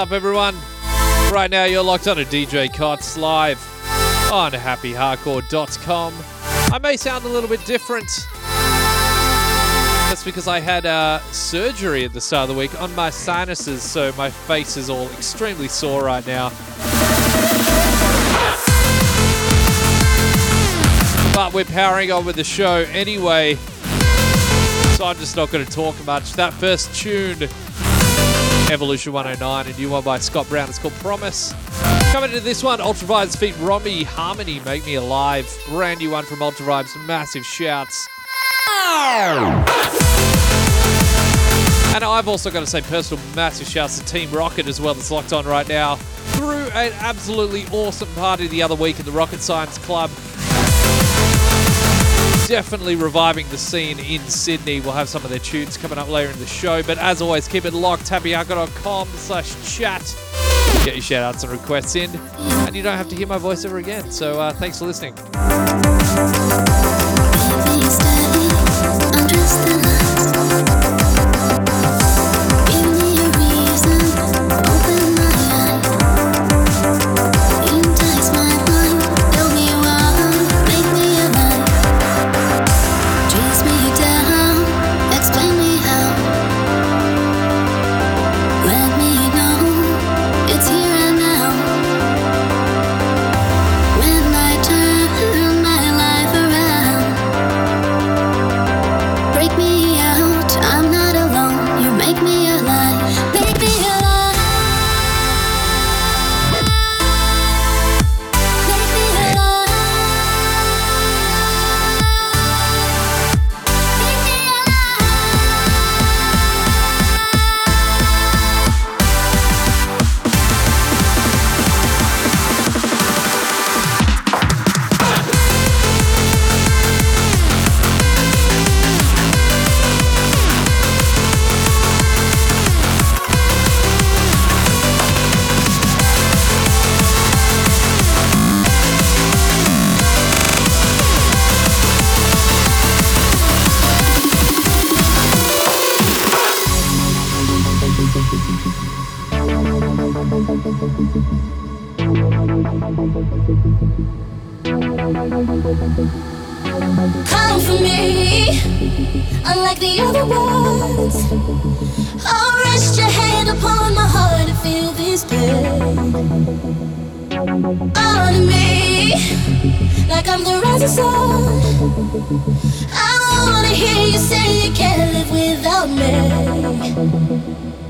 Up, everyone? Right now, you're locked on a DJ Cots live on happyhardcore.com. I may sound a little bit different. That's because I had uh, surgery at the start of the week on my sinuses, so my face is all extremely sore right now. But we're powering on with the show anyway, so I'm just not going to talk much. That first tune Evolution 109, a new one by Scott Brown. It's called Promise. Coming to this one, Ultravibe's feat Romy Harmony, Make Me Alive. Brand new one from Ultravibe's, massive shouts. And I've also got to say personal massive shouts to Team Rocket as well that's locked on right now. Through an absolutely awesome party the other week at the Rocket Science Club definitely reviving the scene in Sydney. We'll have some of their tunes coming up later in the show. But as always, keep it locked. happyhardcore.com slash chat. Get your shout outs and requests in. And you don't have to hear my voice ever again. So uh, thanks for listening. Come for me, unlike the other ones. Oh, rest your hand upon my heart and feel this pain on me like I'm the rising sun. I wanna hear you say you can't live without me.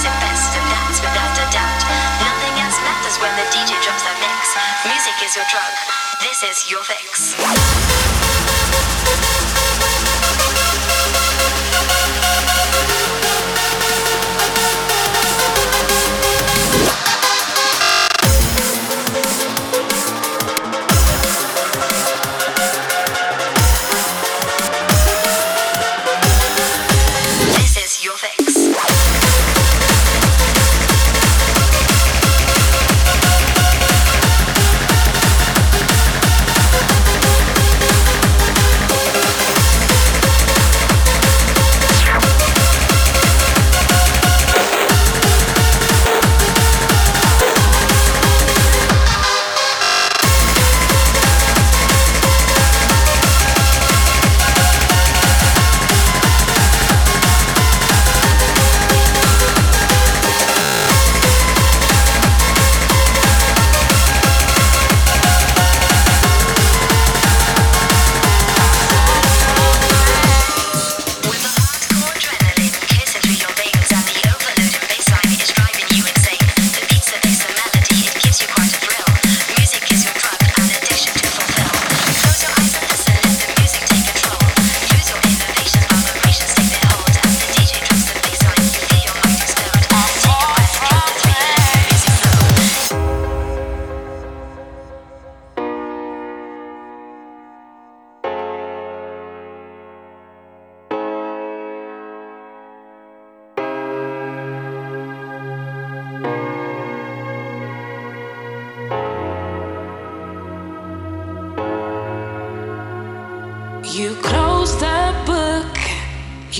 best, and that's without a doubt. Nothing else matters when the DJ drops that mix. Music is your drug, this is your fix.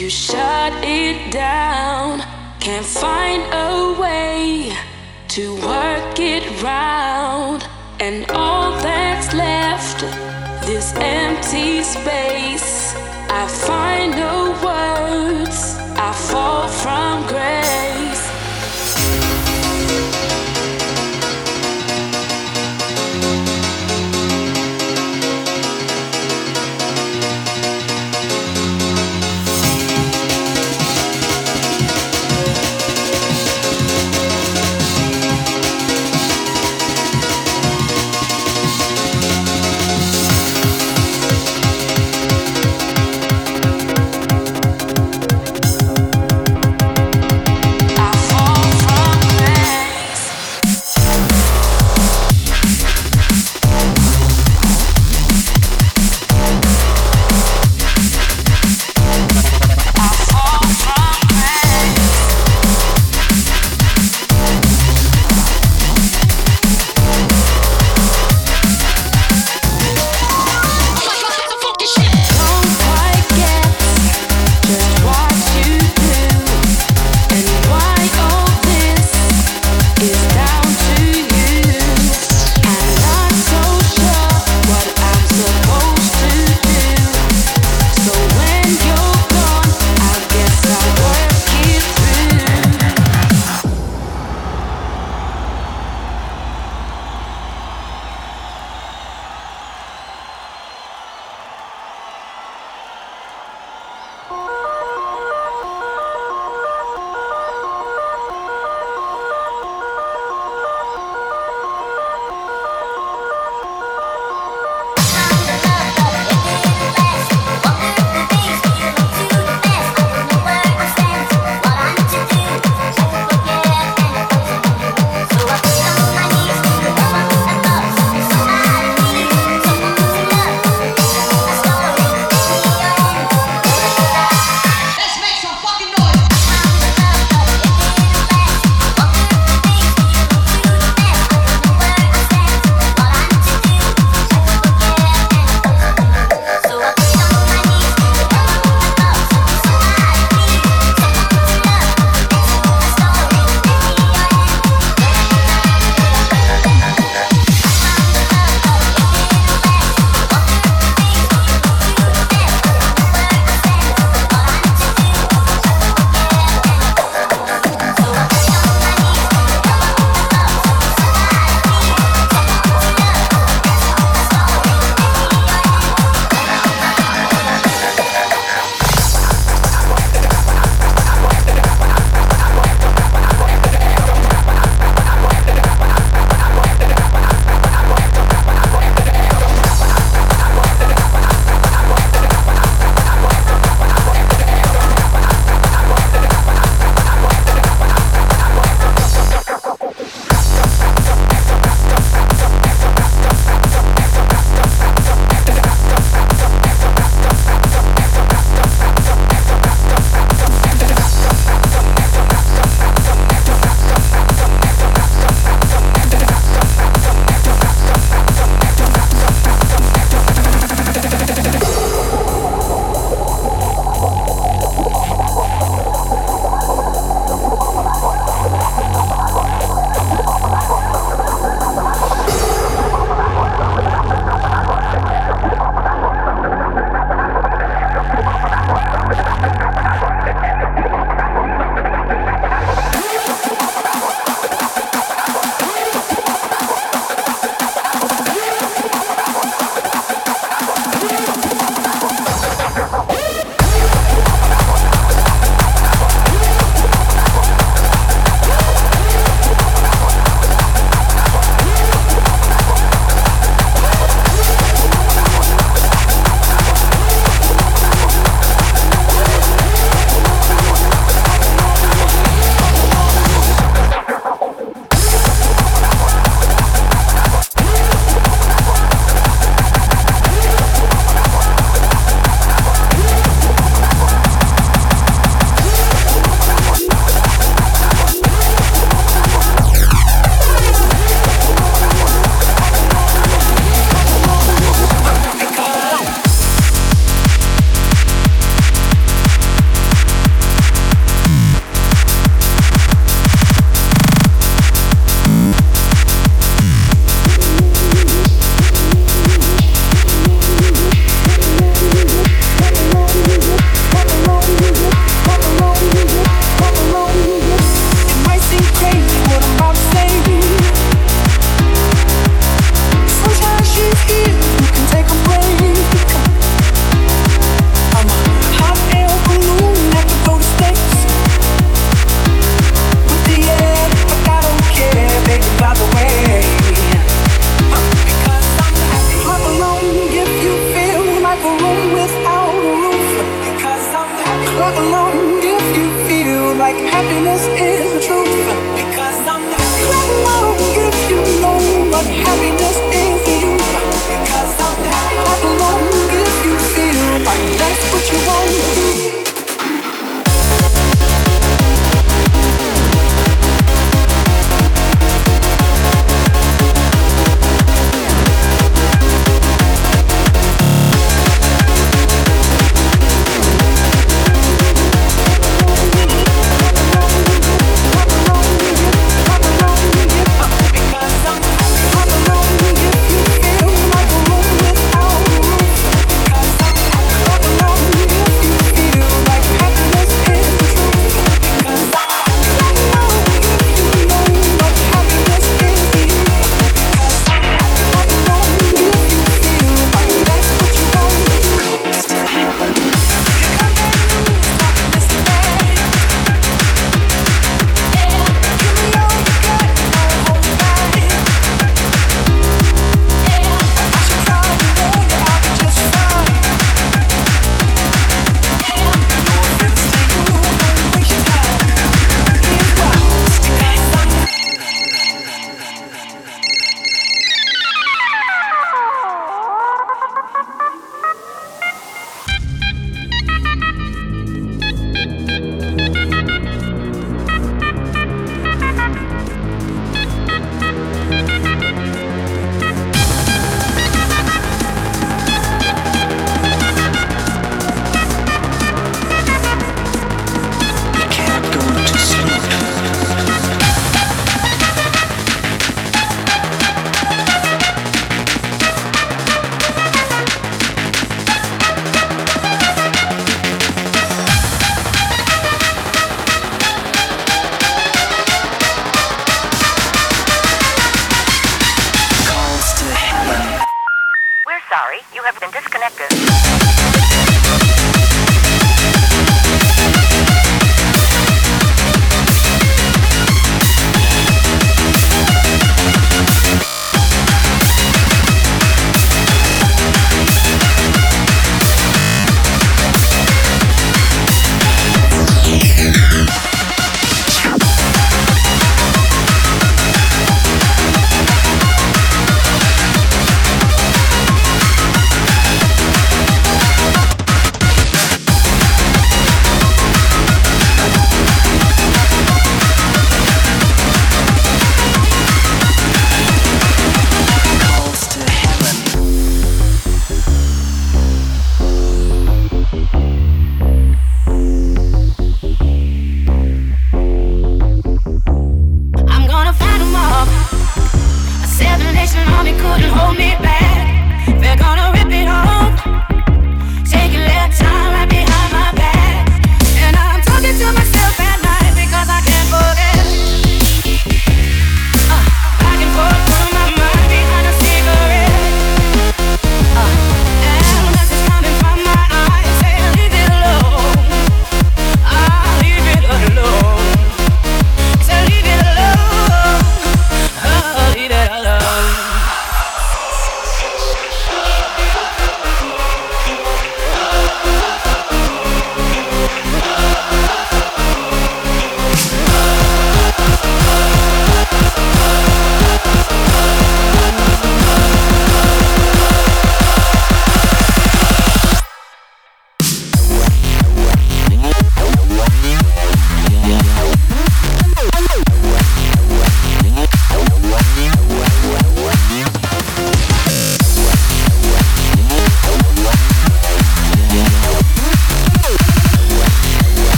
you shut it down. Can't find a way to work it round. And all that's left, this empty space.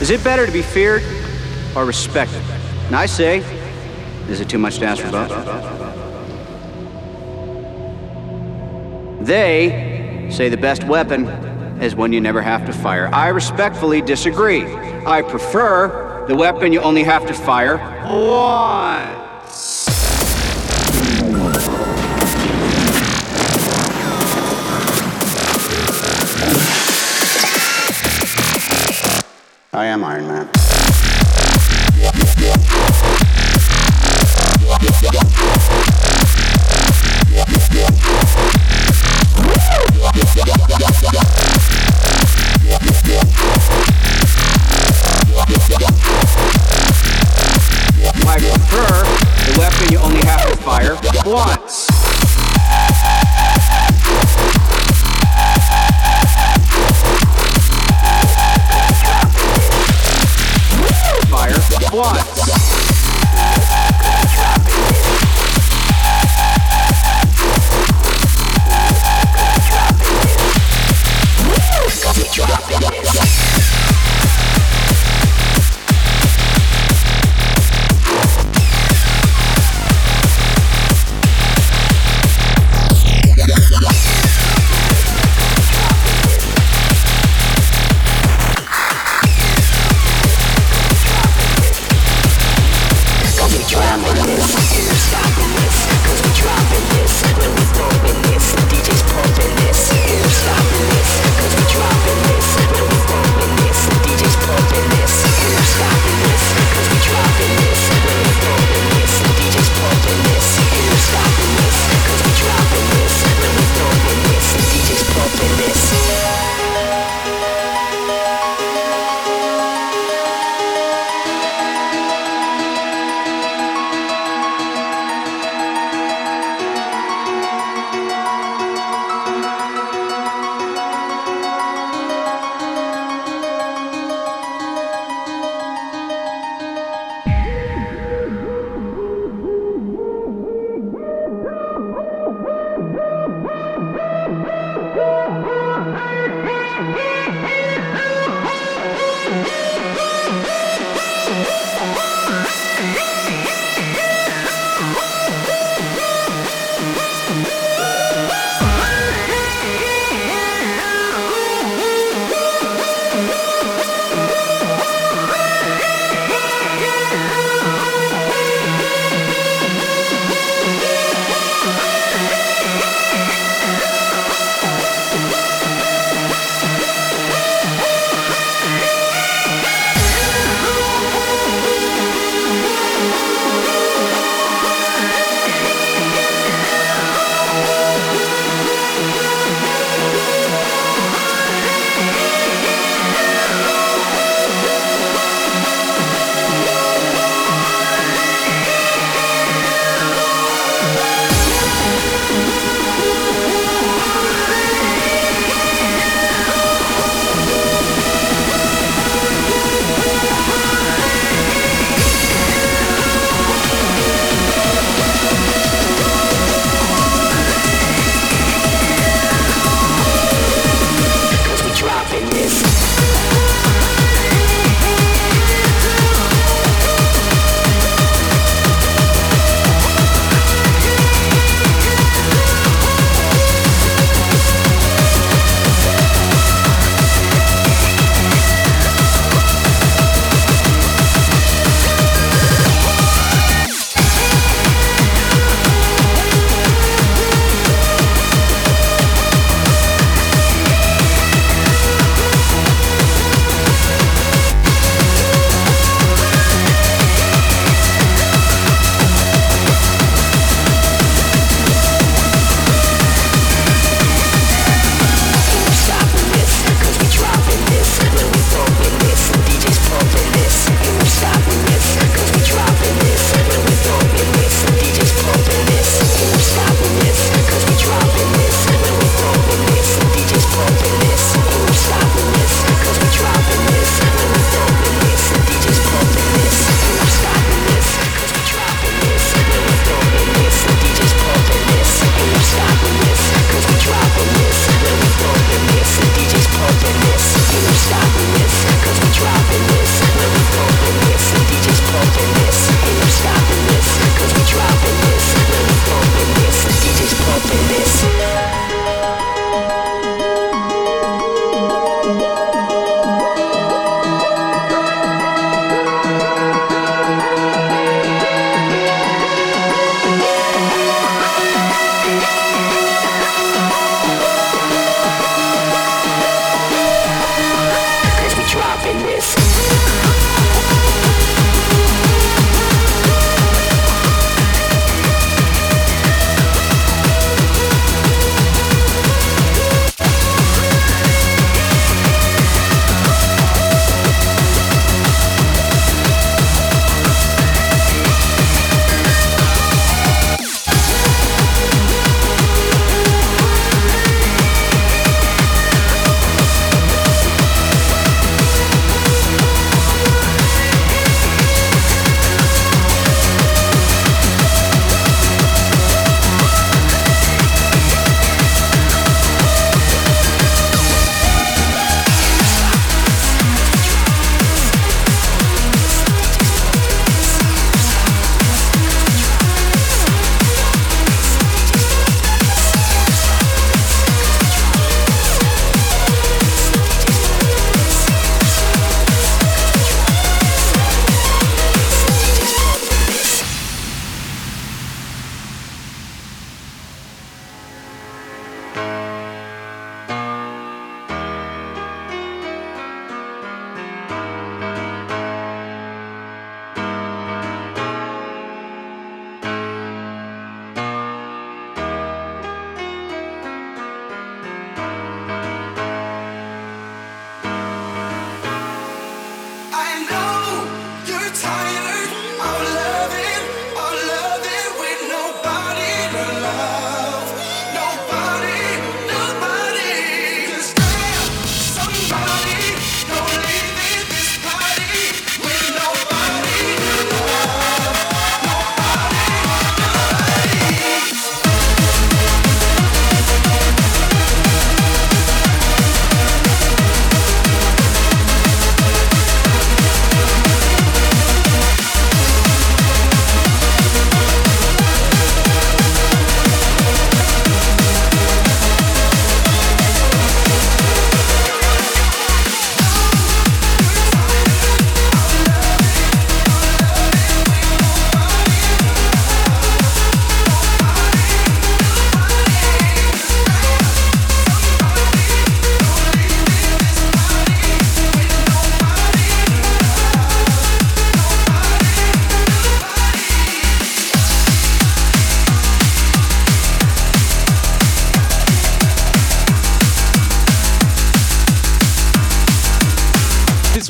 Is it better to be feared or respected? And I say, is it too much to ask for both? They say the best weapon is one you never have to fire. I respectfully disagree. I prefer the weapon you only have to fire once. I am Iron Man.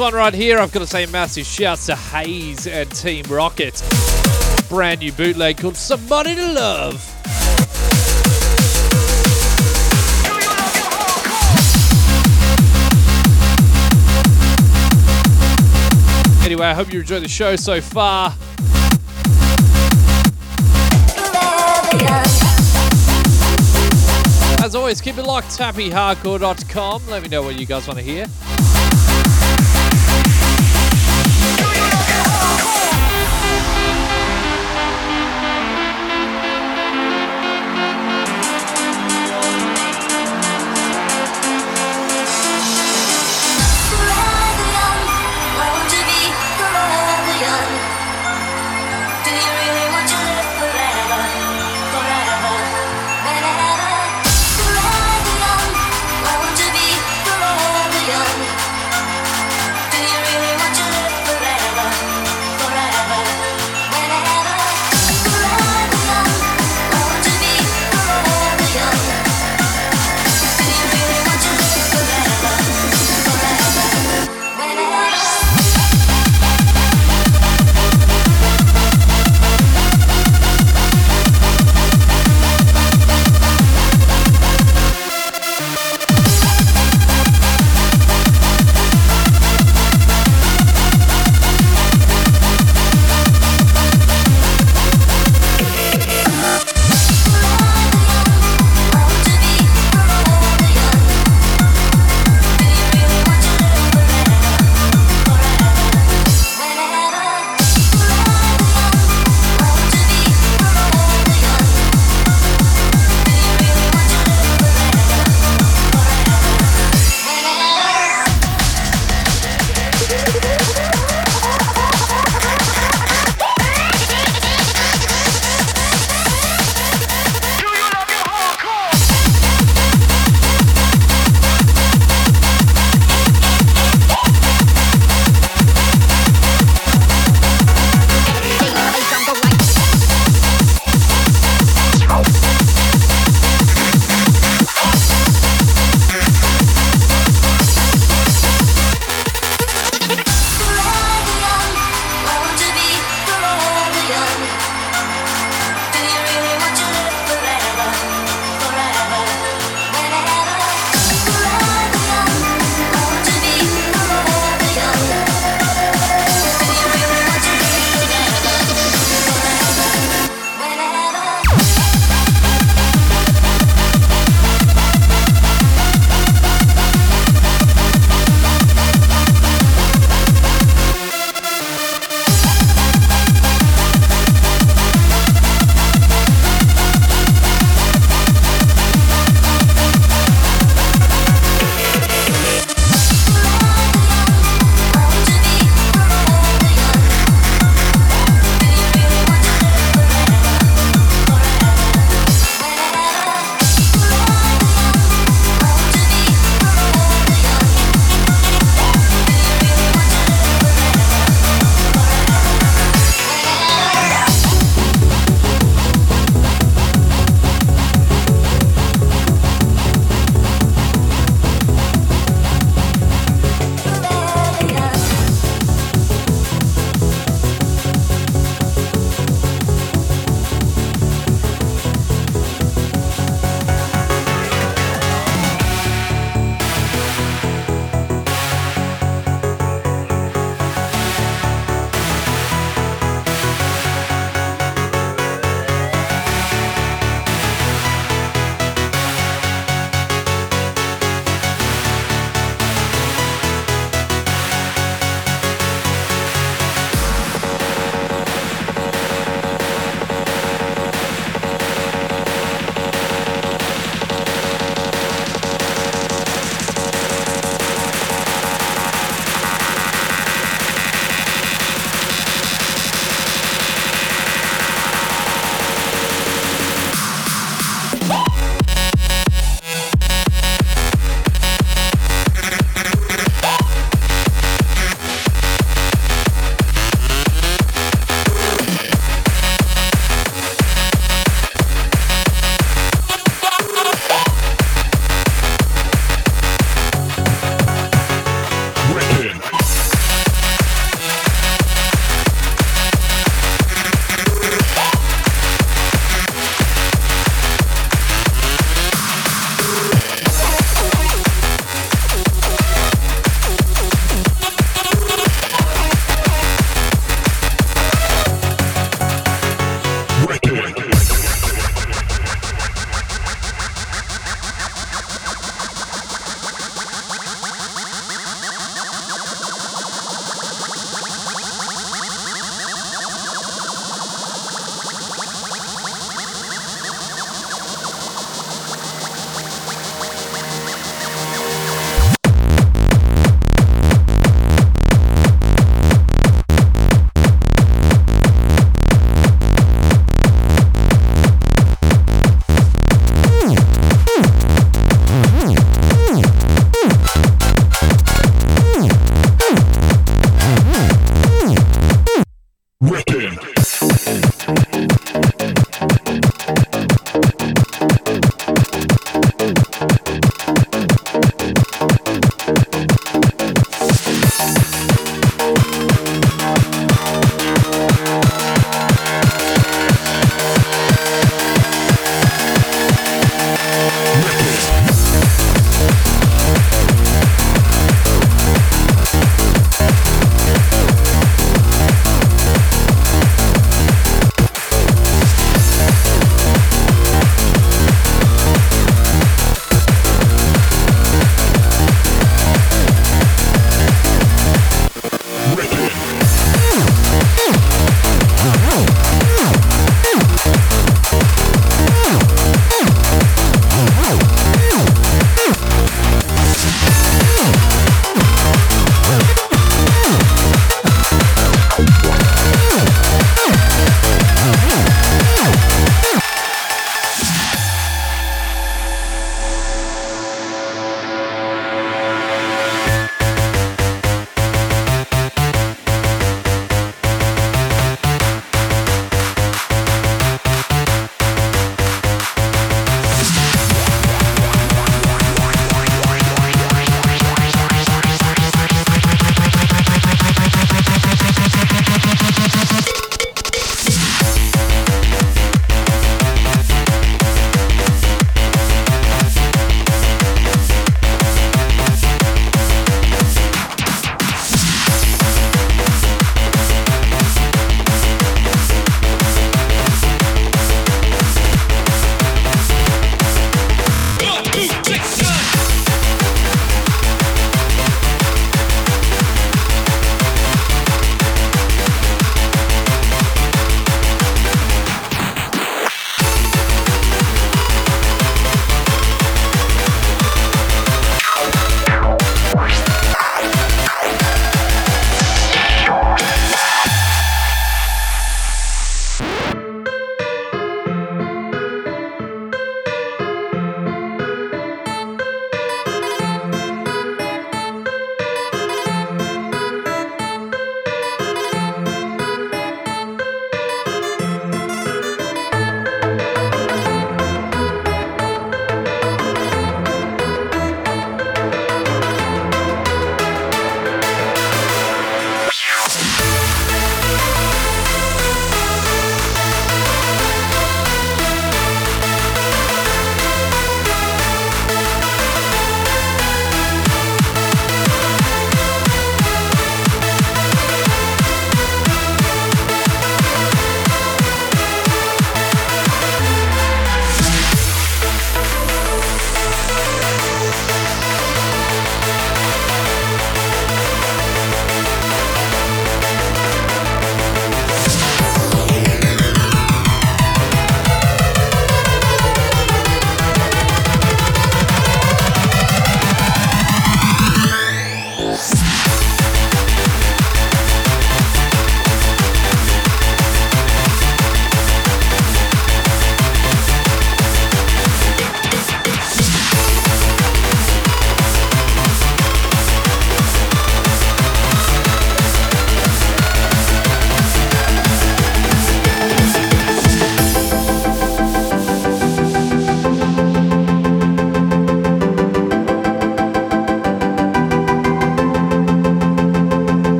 One right here, I've got to say massive shouts to Hayes and Team Rocket. Brand new bootleg called Somebody to Love. Anyway, I hope you enjoyed the show so far. As always, keep it locked, happyhardcore.com. Let me know what you guys want to hear.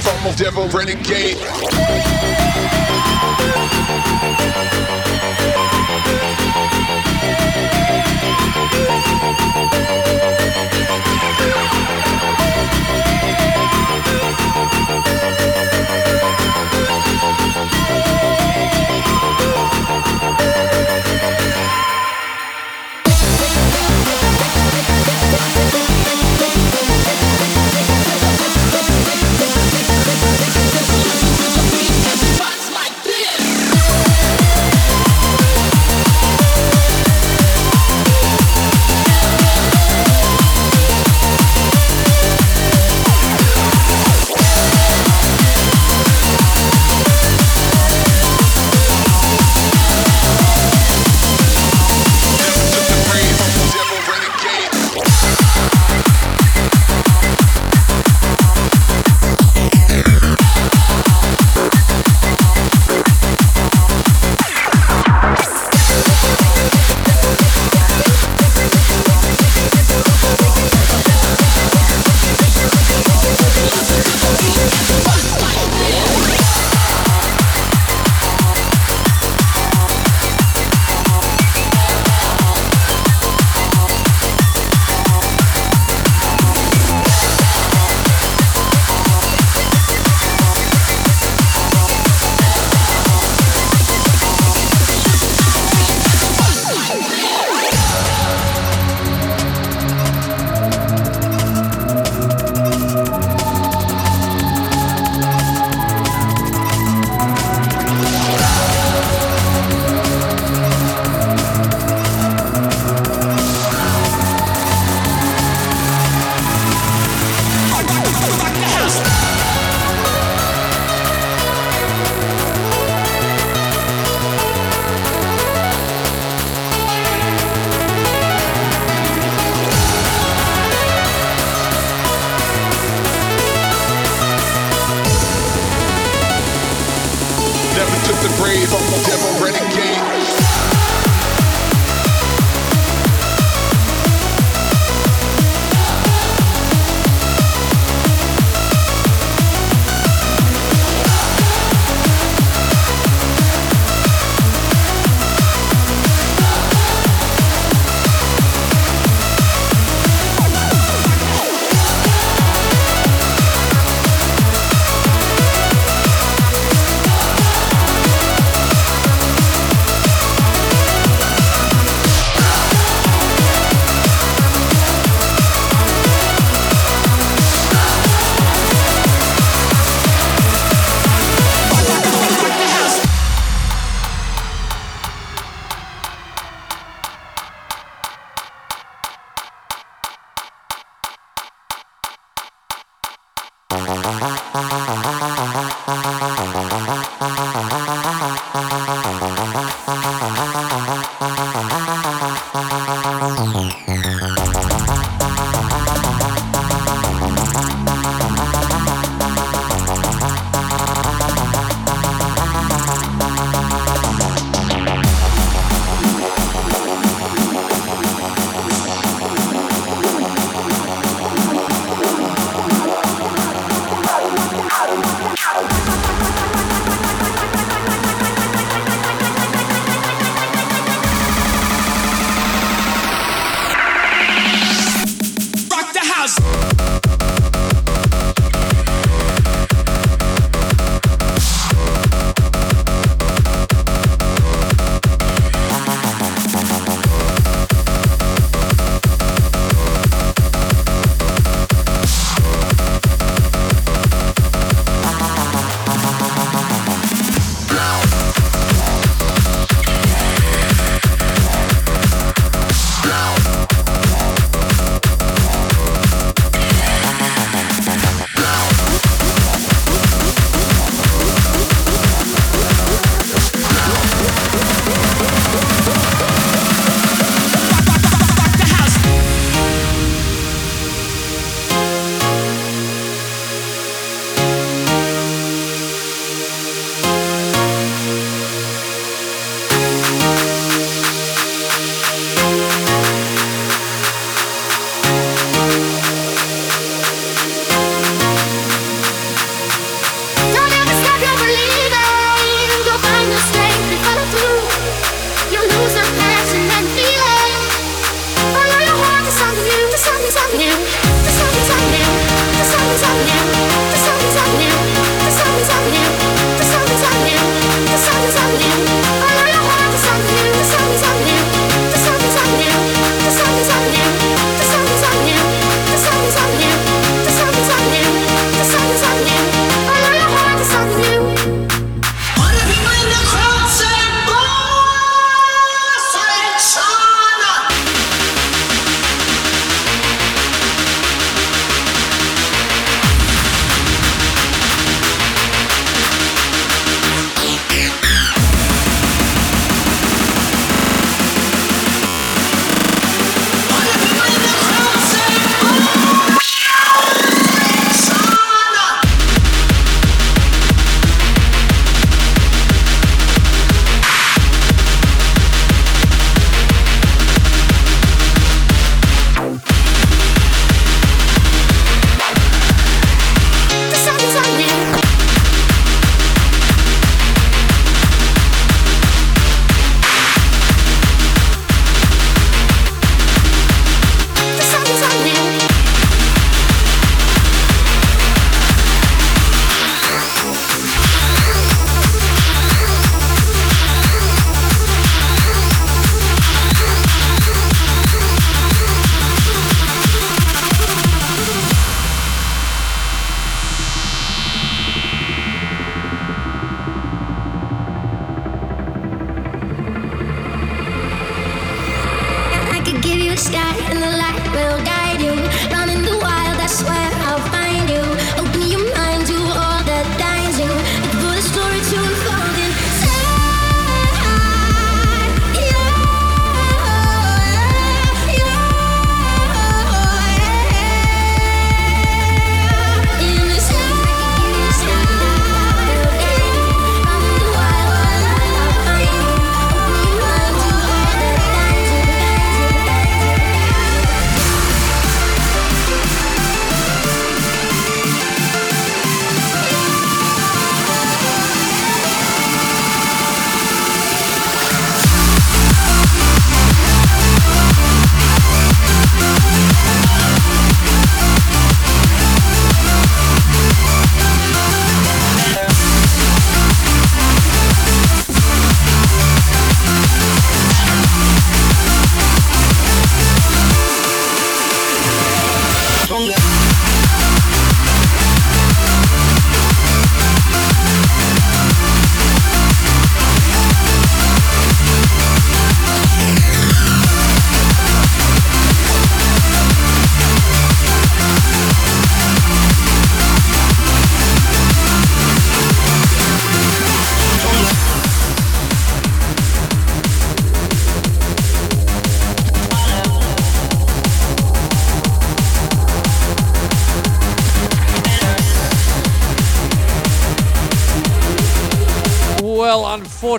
Took I'm a devil renegade.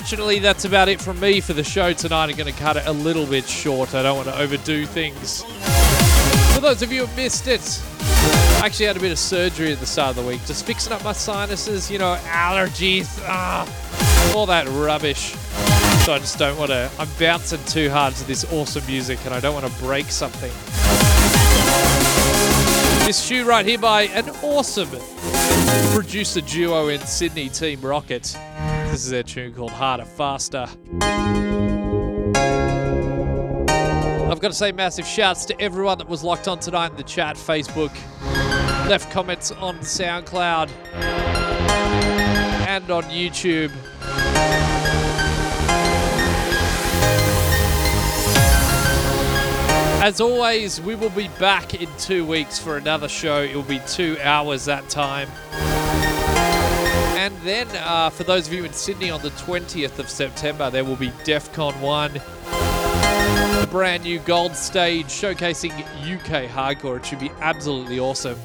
Unfortunately, that's about it from me for the show tonight. I'm going to cut it a little bit short. I don't want to overdo things. For those of you who missed it, I actually had a bit of surgery at the start of the week, just fixing up my sinuses, you know, allergies, ah, all that rubbish. So I just don't want to. I'm bouncing too hard to this awesome music, and I don't want to break something. This shoe right here by an awesome producer duo in Sydney, Team Rocket. This is their tune called Harder Faster. I've got to say massive shouts to everyone that was locked on tonight in the chat, Facebook, left comments on SoundCloud and on YouTube. As always, we will be back in two weeks for another show. It will be two hours that time. Then, uh, for those of you in Sydney on the 20th of September, there will be Defqon.1, the brand new gold stage showcasing UK hardcore. It should be absolutely awesome.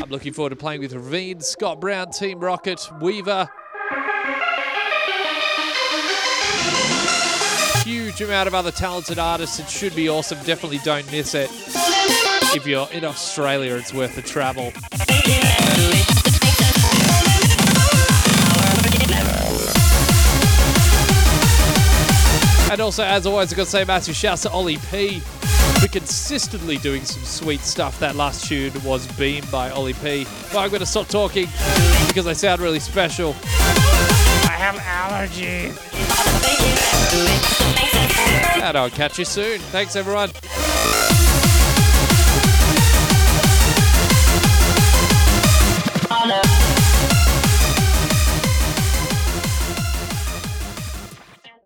I'm looking forward to playing with Ravine, Scott Brown, Team Rocket, Weaver. Huge amount of other talented artists. It should be awesome. Definitely don't miss it. If you're in Australia, it's worth the travel. And also, as always, I've got to say massive shouts to Ollie P for consistently doing some sweet stuff. That last tune was Beam by Ollie P. But I'm going to stop talking because I sound really special. I have allergies. And I'll catch you soon. Thanks, everyone.